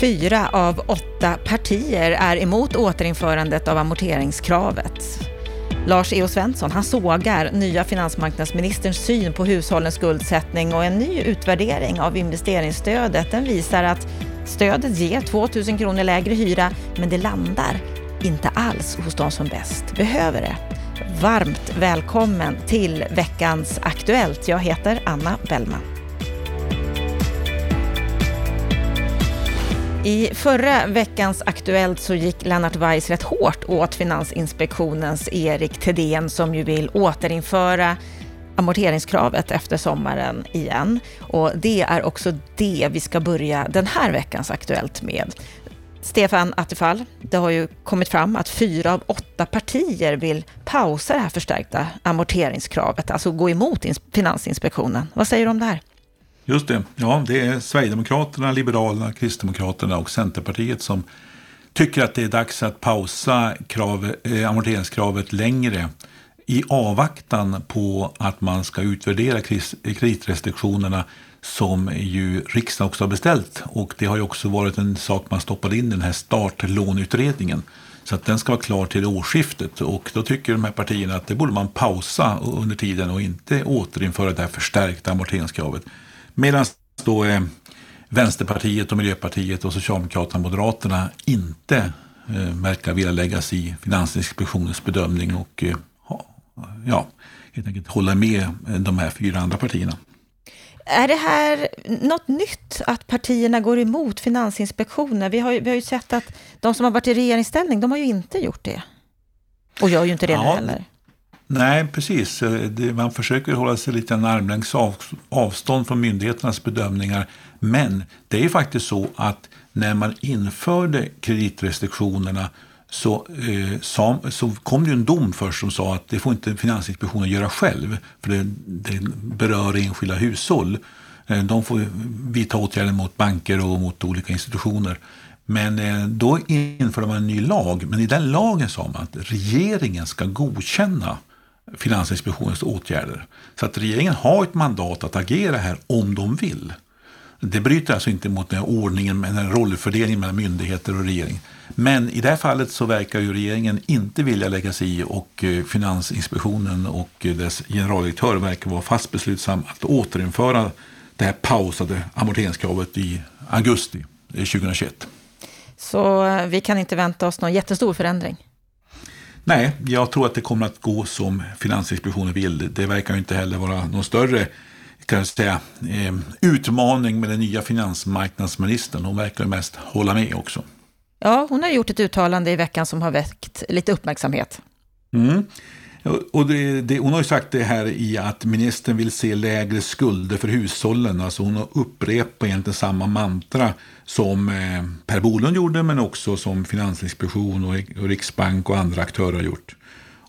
Fyra av åtta partier är emot återinförandet av amorteringskravet. Lars E.O. Svensson han sågar nya finansmarknadsministerns syn på hushållens skuldsättning och en ny utvärdering av investeringsstödet den visar att stödet ger 2 000 kronor lägre hyra men det landar inte alls hos de som bäst behöver det. Varmt välkommen till veckans Aktuellt. Jag heter Anna Bellman. I förra veckans Aktuellt så gick Lennart Weiss rätt hårt åt Finansinspektionens Erik Thedéen som ju vill återinföra amorteringskravet efter sommaren igen. Och det är också det vi ska börja den här veckans Aktuellt med. Stefan Attefall, det har ju kommit fram att fyra av åtta partier vill pausa det här förstärkta amorteringskravet, alltså gå emot Finansinspektionen. Vad säger du om det här? Just det. Ja, det är Sverigedemokraterna, Liberalerna, Kristdemokraterna och Centerpartiet som tycker att det är dags att pausa krav, eh, amorteringskravet längre i avvaktan på att man ska utvärdera kreditrestriktionerna som ju riksdagen också har beställt. Och det har ju också varit en sak man stoppade in i den här startlånutredningen. Så att den ska vara klar till årsskiftet. Och då tycker de här partierna att det borde man pausa under tiden och inte återinföra det här förstärkta amorteringskravet. Medan då eh, Vänsterpartiet och Miljöpartiet och Socialdemokraterna och Moderaterna inte eh, verkar vilja lägga sig i Finansinspektionens bedömning och eh, ja, helt enkelt hålla med de här fyra andra partierna. Är det här något nytt att partierna går emot Finansinspektionen? Vi har, ju, vi har ju sett att de som har varit i regeringsställning, de har ju inte gjort det. Och gör ju inte det ja, heller. Nej, precis. Eh, man försöker hålla sig lite en armlängds avstånd från myndigheternas bedömningar. Men det är faktiskt så att när man införde kreditrestriktionerna så, eh, sa, så kom det en dom först som sa att det får inte Finansinspektionen göra själv. För det, det berör enskilda hushåll. Eh, de får vidta åtgärder mot banker och mot olika institutioner. Men eh, då införde man en ny lag. Men i den lagen sa man att regeringen ska godkänna Finansinspektionens åtgärder. Så att regeringen har ett mandat att agera här om de vill. Det bryter alltså inte mot den här ordningen med den rollfördelningen mellan myndigheter och regering. Men i det här fallet så verkar ju regeringen inte vilja lägga sig i och eh, Finansinspektionen och eh, dess generaldirektör verkar vara fast beslutsam att återinföra det här pausade amorteringskravet i augusti eh, 2021. Så vi kan inte vänta oss någon jättestor förändring? Nej, jag tror att det kommer att gå som Finansinspektionen vill. Det verkar inte heller vara någon större kan säga, eh, utmaning med den nya finansmarknadsministern. Hon verkar mest hålla med också. Ja, hon har gjort ett uttalande i veckan som har väckt lite uppmärksamhet. Mm. Och det, det, hon har ju sagt det här i att ministern vill se lägre skulder för hushållen. Alltså hon har upprepat egentligen samma mantra som eh, Per Bolund gjorde men också som Finansinspektion och, och Riksbank och andra aktörer har gjort.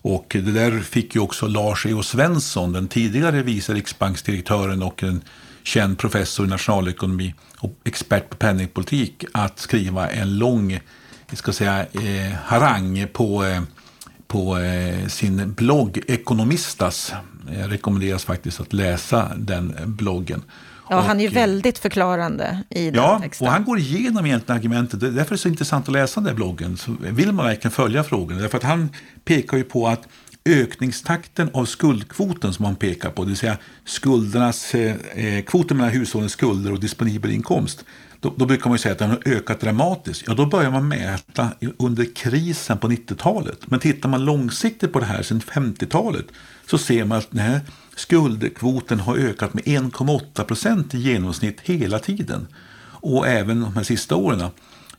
Och det där fick ju också Lars E.O. Svensson, den tidigare vice riksbanksdirektören och en känd professor i nationalekonomi och expert på penningpolitik, att skriva en lång ska säga, eh, harang på eh, på eh, sin blogg Ekonomistas. Jag rekommenderas faktiskt att läsa den bloggen. Ja, och, han är ju väldigt förklarande i den ja, texten. och han går igenom egentligen argumentet. Därför är det så intressant att läsa den där bloggen. Så vill man verkligen följa frågorna. Därför att han pekar ju på att ökningstakten av skuldkvoten som han pekar på, det vill säga skuldernas, eh, eh kvoten mellan hushållens skulder och disponibel inkomst, då, då, brukar man säga att den har ökat dramatiskt. Ja, då börjar man mäta under krisen på 90-talet. Men tittar man långsiktigt på det här sedan 50-talet så ser man att den här skuldkvoten har ökat med 1,8 procent i genomsnitt hela tiden. Och även de här sista åren.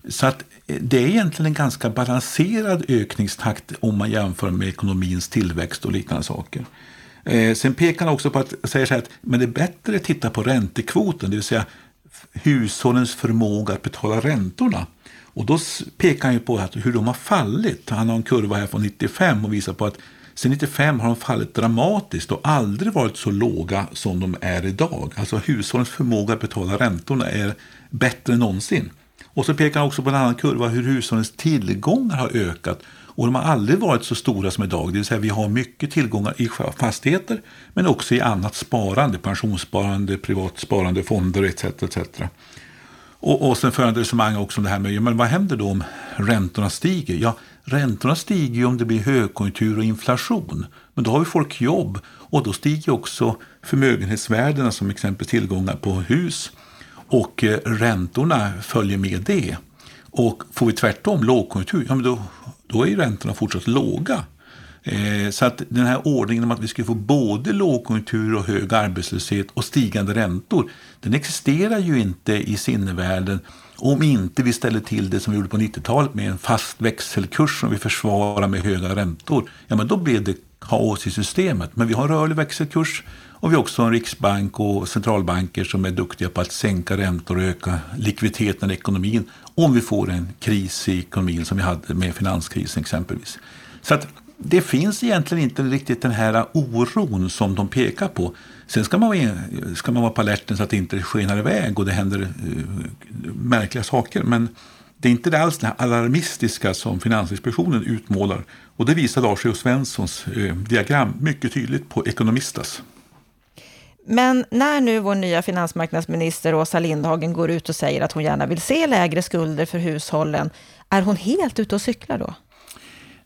Så att eh, det är egentligen en ganska balanserad ökningstakt om man jämför med ekonomins tillväxt och liknande saker. Eh, sen pekar han också på att säger så här att men det är bättre att titta på räntekvoten, det vill säga hushållens förmåga att betala räntorna. Och då pekar han ju på att hur de har fallit. Han har en kurva här från 95 och visar på att sedan 95 har de fallit dramatiskt och aldrig varit så låga som de är idag. Alltså hushållens förmåga att betala räntorna är bättre än någonsin. Och så pekar han också på en annan kurva hur hushållens tillgångar har ökat. Och de har aldrig varit så stora som idag. Det vill säga vi har mycket tillgångar i fastigheter men också i annat sparande. Pensionssparande, privat sparande, fonder etc. etc. Och, och sen för ett resonemang också om det här med men vad händer då om räntorna stiger? Ja, räntorna stiger ju om det blir högkonjunktur och inflation. Men då har ju folk jobb och då stiger också förmögenhetsvärdena som exempelvis tillgångar på hus och eh, räntorna följer med det. Och får vi tvärtom lågkonjunktur, ja men då, då är ju räntorna fortsatt låga. Eh, så att den här ordningen om att vi skulle få både lågkonjunktur och hög arbetslöshet och stigande räntor, den existerar ju inte i sinnevärlden om inte vi ställer till det som vi gjorde på 90-talet med en fast växelkurs som vi försvarar med höga räntor. Ja, men då blir det kaos i systemet. Men vi har en rörlig växelkurs och vi har också en riksbank och centralbanker som är duktiga på att sänka räntor och öka likviditeten i ekonomin om vi får en kris i ekonomin som vi hade med finanskrisen exempelvis. Så att det finns egentligen inte riktigt den här oron som de pekar på. Sen ska man vara, ska man vara på alerten så att det inte skenar iväg och det händer uh, märkliga saker. Men det är inte alls det här alarmistiska som Finansinspektionen utmålar. Och det visar Lars E. Svenssons uh, diagram mycket tydligt på Ekonomistas. Men när nu vår nya finansmarknadsminister Åsa Lindhagen går ut och säger att hon gärna vill se lägre skulder för hushållen, är hon helt ute och cyklar då?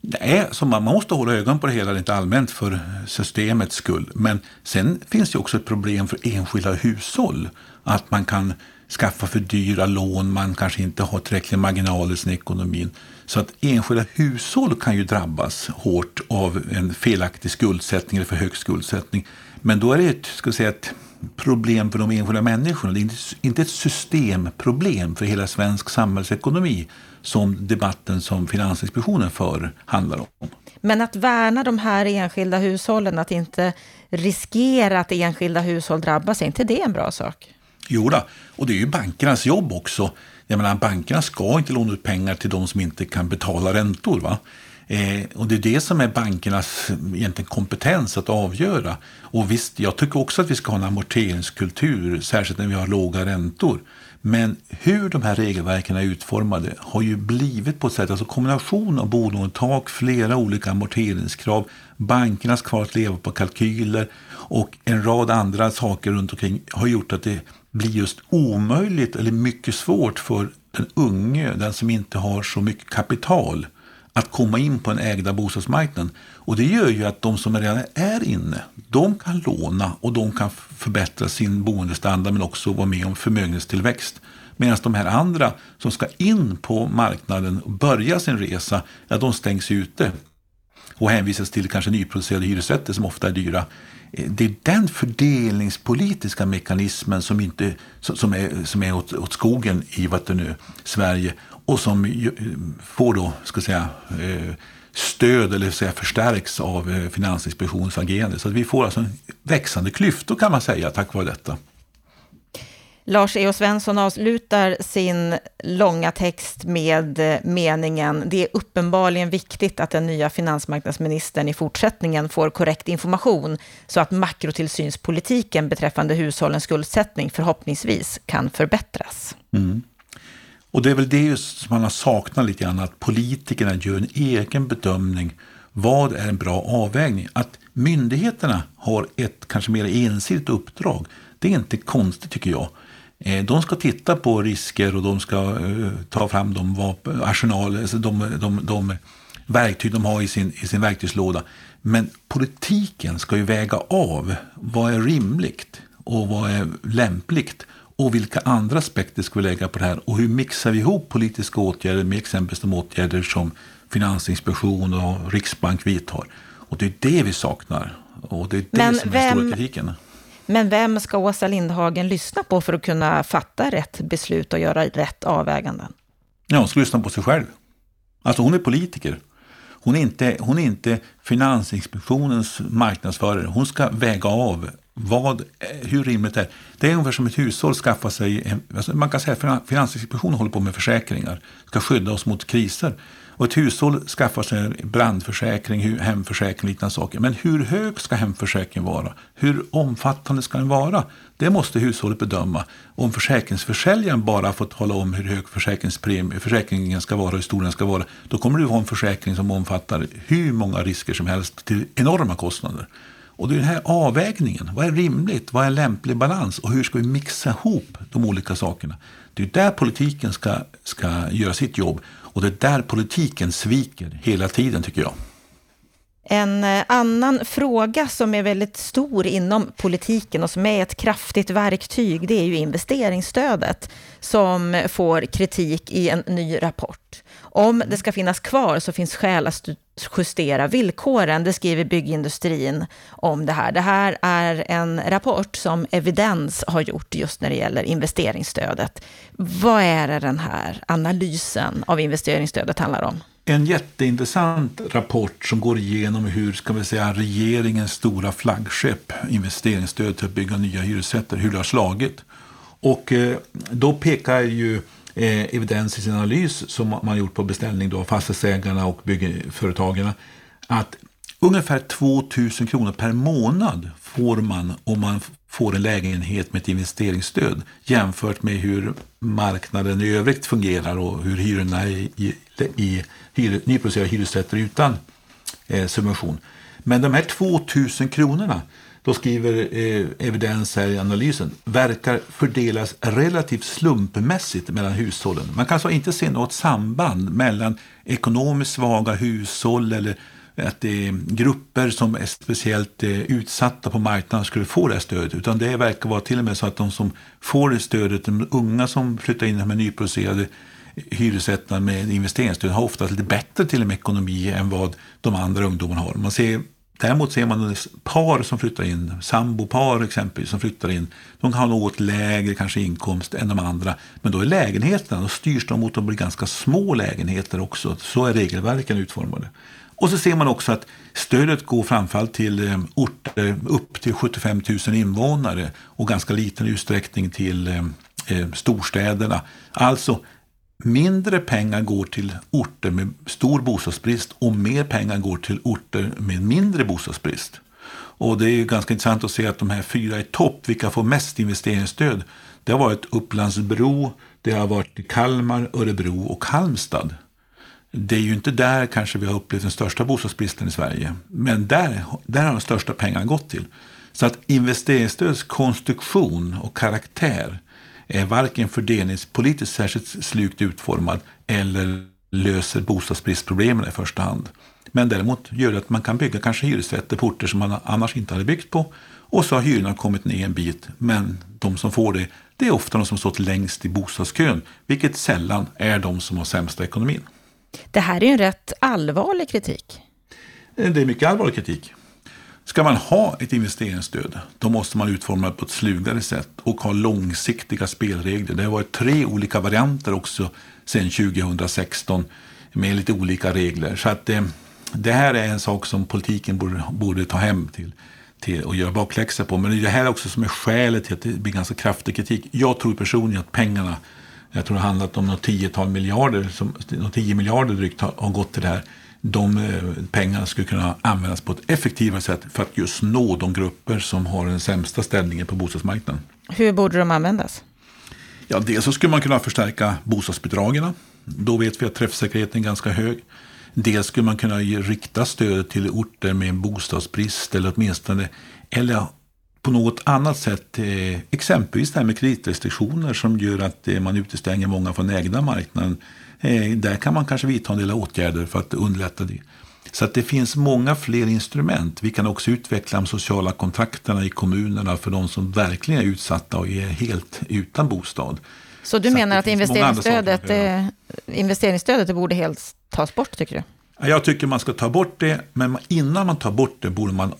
Nej, så man måste hålla ögonen på det hela rent allmänt för systemets skull. Men sen finns det också ett problem för enskilda hushåll. Att man kan skaffa för dyra lån, man kanske inte har tillräckliga marginaler i sin ekonomi. Så att enskilda hushåll kan ju drabbas hårt av en felaktig skuldsättning eller för hög skuldsättning. Men då är det ett, ska säga, ett problem för de enskilda människorna. Det är inte ett systemproblem för hela svensk samhällsekonomi som debatten som Finansinspektionen för handlar om. Men att värna de här enskilda hushållen, att inte riskera att enskilda hushåll drabbas, är inte det en bra sak? Jo då, och det är ju bankernas jobb också. Jag menar, bankerna ska inte låna ut pengar till de som inte kan betala räntor. Va? Eh, och det är det som är bankernas egentligen kompetens att avgöra. Och visst, jag tycker också att vi ska ha en amorteringskultur, särskilt när vi har låga räntor. Men hur de här regelverken är utformade har ju blivit på ett sätt, alltså kombination av bolånetak, flera olika amorteringskrav, bankernas kvar att leva på kalkyler och en rad andra saker runt omkring har gjort att det blir just omöjligt eller mycket svårt för den unge, den som inte har så mycket kapital, att komma in på den ägda bostadsmarknaden. Och det gör ju att de som redan är inne, de kan låna och de kan förbättra sin boendestandard men också vara med om förmögenhetstillväxt. Medan de här andra som ska in på marknaden och börja sin resa, ja, de stängs ute och hänvisas till kanske nyproducerade hyresrätter som ofta är dyra. Eh, det är den fördelningspolitiska mekanismen som, inte, som är, som är åt, åt skogen i vad det nu, Sverige och som får då, ska säga, eh, stöd eller säga, förstärks av eh, Finansinspektionens agerande. Så att vi får alltså en växande klyftor kan man säga tack vare detta. Lars E.O. Svensson avslutar sin långa text med eh, meningen Det är uppenbarligen viktigt att den nya finansmarknadsministern i fortsättningen får korrekt information så att makrotillsynspolitiken beträffande hushållens skuldsättning förhoppningsvis kan förbättras. Mm. Och det är väl det som man har saknat lite grann, att politikerna gör en egen bedömning. Vad är en bra avvägning? Att myndigheterna har ett kanske mer ensidigt uppdrag, det är inte konstigt tycker jag. Eh, de ska titta på risker och de ska eh, ta fram de vapen, arsenal, alltså de, de, de verktyg de har i sin, i sin verktygslåda. Men politiken ska ju väga av vad är rimligt och vad är lämpligt och vilka andra aspekter ska vi lägga på det här och hur mixar vi ihop politiska åtgärder med exempelvis de åtgärder som Finansinspektion och Riksbank vidtar. Och det är det vi saknar och det är det Men som är vem, stora kritiken. Men vem ska Åsa Lindhagen lyssna på för att kunna fatta rätt beslut och göra rätt avväganden? Ja, hon ska lyssna på sig själv. Alltså hon är politiker. Hon är inte, hon är inte Finansinspektionens marknadsförare. Hon ska väga av vad, eh, hur rimligt det är. Det är ungefär som ett hushåll skaffar sig, alltså man kan säga att Finansinspektionen håller på med försäkringar, ska skydda oss mot kriser. Och ett hushåll skaffar sig brandförsäkring, hemförsäkring, liknande saker. Men hur hög ska hemförsäkringen vara? Hur omfattande ska den vara? Det måste hushållet bedöma. Om försäkringsförsäljaren bara får tala om hur hög försäkringen ska vara, hur stor den ska vara, då kommer du ha en försäkring som omfattar hur många risker som helst till enorma kostnader. Och det är den här avvägningen. Vad är rimligt? Vad är en lämplig balans? Och hur ska vi mixa ihop de olika sakerna? Det är där politiken ska, ska göra sitt jobb. Och det är där politiken sviker hela tiden tycker jag. En eh, annan fråga som är väldigt stor inom politiken och som är ett kraftigt verktyg, det är ju investeringsstödet som får kritik i en ny rapport. Om det ska finnas kvar så finns skäl att justera villkoren, det skriver byggindustrin om det här. Det här är en rapport som Evidens har gjort just när det gäller investeringsstödet. Vad är det den här analysen av investeringsstödet handlar om? En jätteintressant rapport som går igenom hur ska vi säga, regeringens stora flaggskepp, investeringsstöd till att bygga nya hyresrätter, hur det har slagit. Och eh, då pekar ju eh, evidens i sin analys som man gjort på beställning av fastighetsägarna och byggföretagen att ungefär 2 000 kronor per månad får man om man får en lägenhet med ett investeringsstöd jämfört med hur marknaden i övrigt fungerar och hur hyrorna i, i, i hyr, nyproducerade hyresrätter utan eh, subvention. Men de här 2000 kronorna, då skriver eh, evidens här i analysen, verkar fördelas relativt slumpmässigt mellan hushållen. Man kan alltså inte se något samband mellan ekonomiskt svaga hushåll eller att det är grupper som är speciellt eh, utsatta på marknaden skulle få det här stödet. Utan det verkar vara till och med så att de som får det stödet, de unga som flyttar in med nyproducerade eh, hyresrätterna med investeringsstöd har oftast lite bättre till och med ekonomi än vad de andra ungdomarna har. Man ser, däremot ser man par som flyttar in, sambopar exempelvis som flyttar in, de kan ha något lägre kanske inkomst än de andra. Men då är lägenheterna, då styrs de mot att bli ganska små lägenheter också. Så är regelverken utformade. Och så ser man också att stödet går framförallt till eh, orter upp till 75 000 invånare och ganska liten utsträckning till eh, eh, storstäderna. Alltså mindre pengar går till orter med stor bostadsbrist och mer pengar går till orter med mindre bostadsbrist. Och det är ganska intressant att se att de här fyra i topp, vilka får mest investeringsstöd, det har varit Upplandsbro, det har varit Kalmar, Örebro och Halmstad. Det är ju inte där kanske vi har upplevt den största bostadsbristen i Sverige, men där, där har de största pengarna gått till. Så att investeringsstödets konstruktion och karaktär är varken fördelningspolitiskt särskilt slukt utformad eller löser bostadsbristproblemen i första hand. Men däremot gör det att man kan bygga kanske hyresrätter på orter som man annars inte hade byggt på. Och så har hyrorna kommit ner en bit. Men de som får det, det är ofta de som stått längst i bostadskön. Vilket sällan är de som har sämsta ekonomin. Det här är ju en rätt allvarlig kritik. Det är mycket allvarlig kritik. Ska man ha ett investeringsstöd, då måste man utforma det på ett slugare sätt och ha långsiktiga spelregler. Det har varit tre olika varianter också sedan 2016 med lite olika regler. Så att det, eh, det här är en sak som politiken borde, borde ta hem till, till och göra bakläxa på. Men det är det här också som är skälet till att det blir ganska kraftig kritik. Jag tror personligen att pengarna, jag tror det har handlat om något tiotal miljarder, som, något tio miljarder drygt har, har gått till det här de eh, pengarna skulle kunna användas på ett effektivare sätt för att just nå de grupper som har den sämsta ställningen på bostadsmarknaden. Hur borde de användas? Ja, dels så skulle man kunna förstärka bostadsbidragen. Då vet vi att träffsäkerheten är ganska hög. Dels skulle man kunna rikta stödet till orter med bostadsbrist eller åtminstone eller på något annat sätt, eh, exempelvis det här med kreditrestriktioner som gör att eh, man utestänger många från ägda marknaden Eh, där kan man kanske vidta en del åtgärder för att underlätta det. Så att det finns många fler instrument. Vi kan också utveckla de sociala kontrakterna i kommunerna för de som verkligen är utsatta och är helt utan bostad. Så du Så menar att, att investeringsstödet, eh, investeringsstödet borde helt tas bort, tycker du? Jag tycker man ska ta bort det, men innan man tar bort det borde man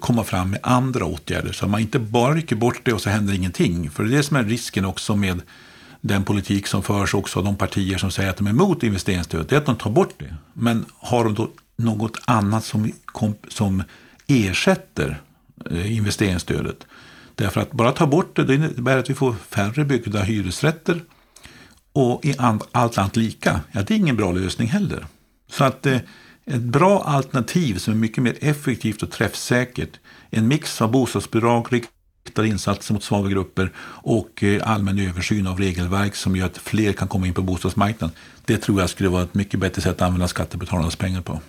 komma fram med andra åtgärder. Så att man inte bara rycker bort det och så händer ingenting. För det är det som är risken också med den politik som förs också av de partier som säger att de är emot investeringsstöd, det är att de tar bort det. Men har de då något annat som, som ersätter eh, investeringsstödet? Därför att bara ta bort det, det innebär att vi får färre byggda hyresrätter och i allt annat lika. Ja, det är ingen bra lösning heller. Så att eh, ett bra alternativ som är mycket mer effektivt och träffsäkert, en mix av bostadsbidrag, riktade insatser mot svaga grupper och eh, allmän översyn av regelverk som gör att fler kan komma in på bostadsmarknaden. Det tror jag skulle vara ett mycket bättre sätt att använda skattebetalarnas pengar på.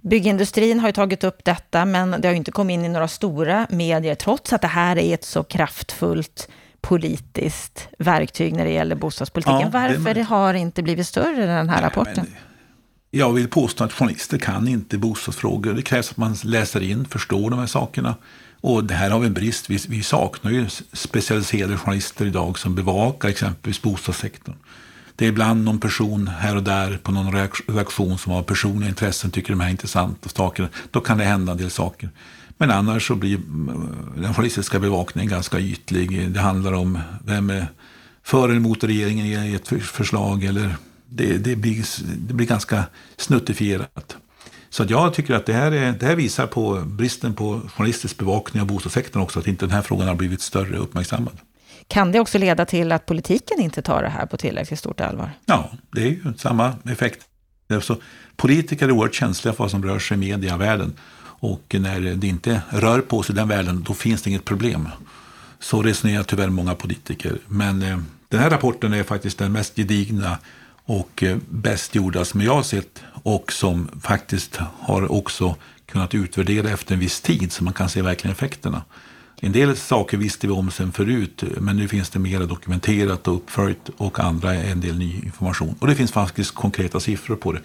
Byggindustrin har ju tagit upp detta, men det har inte kommit in i några stora medier, trots att det här är ett så kraftfullt politiskt verktyg när det gäller bostadspolitiken. Ja, Varför det har inte blivit större den här Nej, rapporten? Men, jag vill påstå att journalister kan inte bostadsfrågor. Det krävs att man läser in, förstår de här sakerna. Och det här har vi en brist. Vi, vi saknar ju specialiserade journalister idag som bevakar exempelvis bostadssektorn. Det är ibland någon person här och där på någon redaktion som har personliga intressen, tycker de här är intressanta saker. Då kan det hända en del saker. Men annars så blir eh, den journalistiska bevakningen ganska ytlig. Det handlar om vem är för eller emot regeringen i ett förslag. Eller det, det, blir, det blir ganska snuttifierat. Så att jag tycker att det här, är, det här visar på bristen på journalistisk bevakning av bostadssektorn också, att inte den här frågan har blivit större uppmärksammad. Kan det också leda till att politiken inte tar det här på tillräckligt stort allvar? Ja, det är ju samma effekt. Alltså, politiker är oerhört känsliga för vad som rör sig i mediavärlden. Och när det inte rör på sig i den världen, då finns det inget problem. Så resonerar tyvärr många politiker. Men eh, den här rapporten är faktiskt den mest gedigna och eh, bäst gjorda som jag har sett och som faktiskt har också kunnat utvärdera efter en viss tid så man kan se verkligen effekterna. En del saker visste vi om sen förut, men nu finns det mer dokumenterat och uppföljt och andra är en del ny information. Och det finns faktiskt konkreta siffror på det.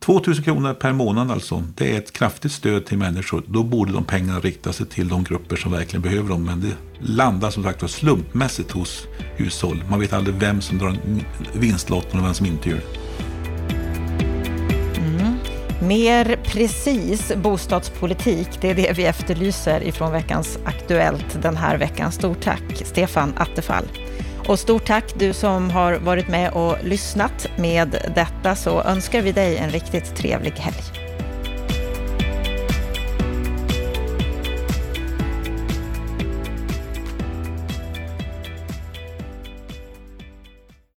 2000 kronor per månad alltså, det är ett kraftigt stöd till människor. Då borde de pengarna rikta sig till de grupper som verkligen behöver dem. Men det landar som sagt slumpmässigt hos hushåll. Man vet aldrig vem som drar vinstlotten och vem som inte gör det. Mer precis bostadspolitik, det är det vi efterlyser ifrån veckans Aktuellt den här veckan. Stort tack Stefan Attefall. Och stort tack du som har varit med och lyssnat med detta så önskar vi dig en riktigt trevlig helg.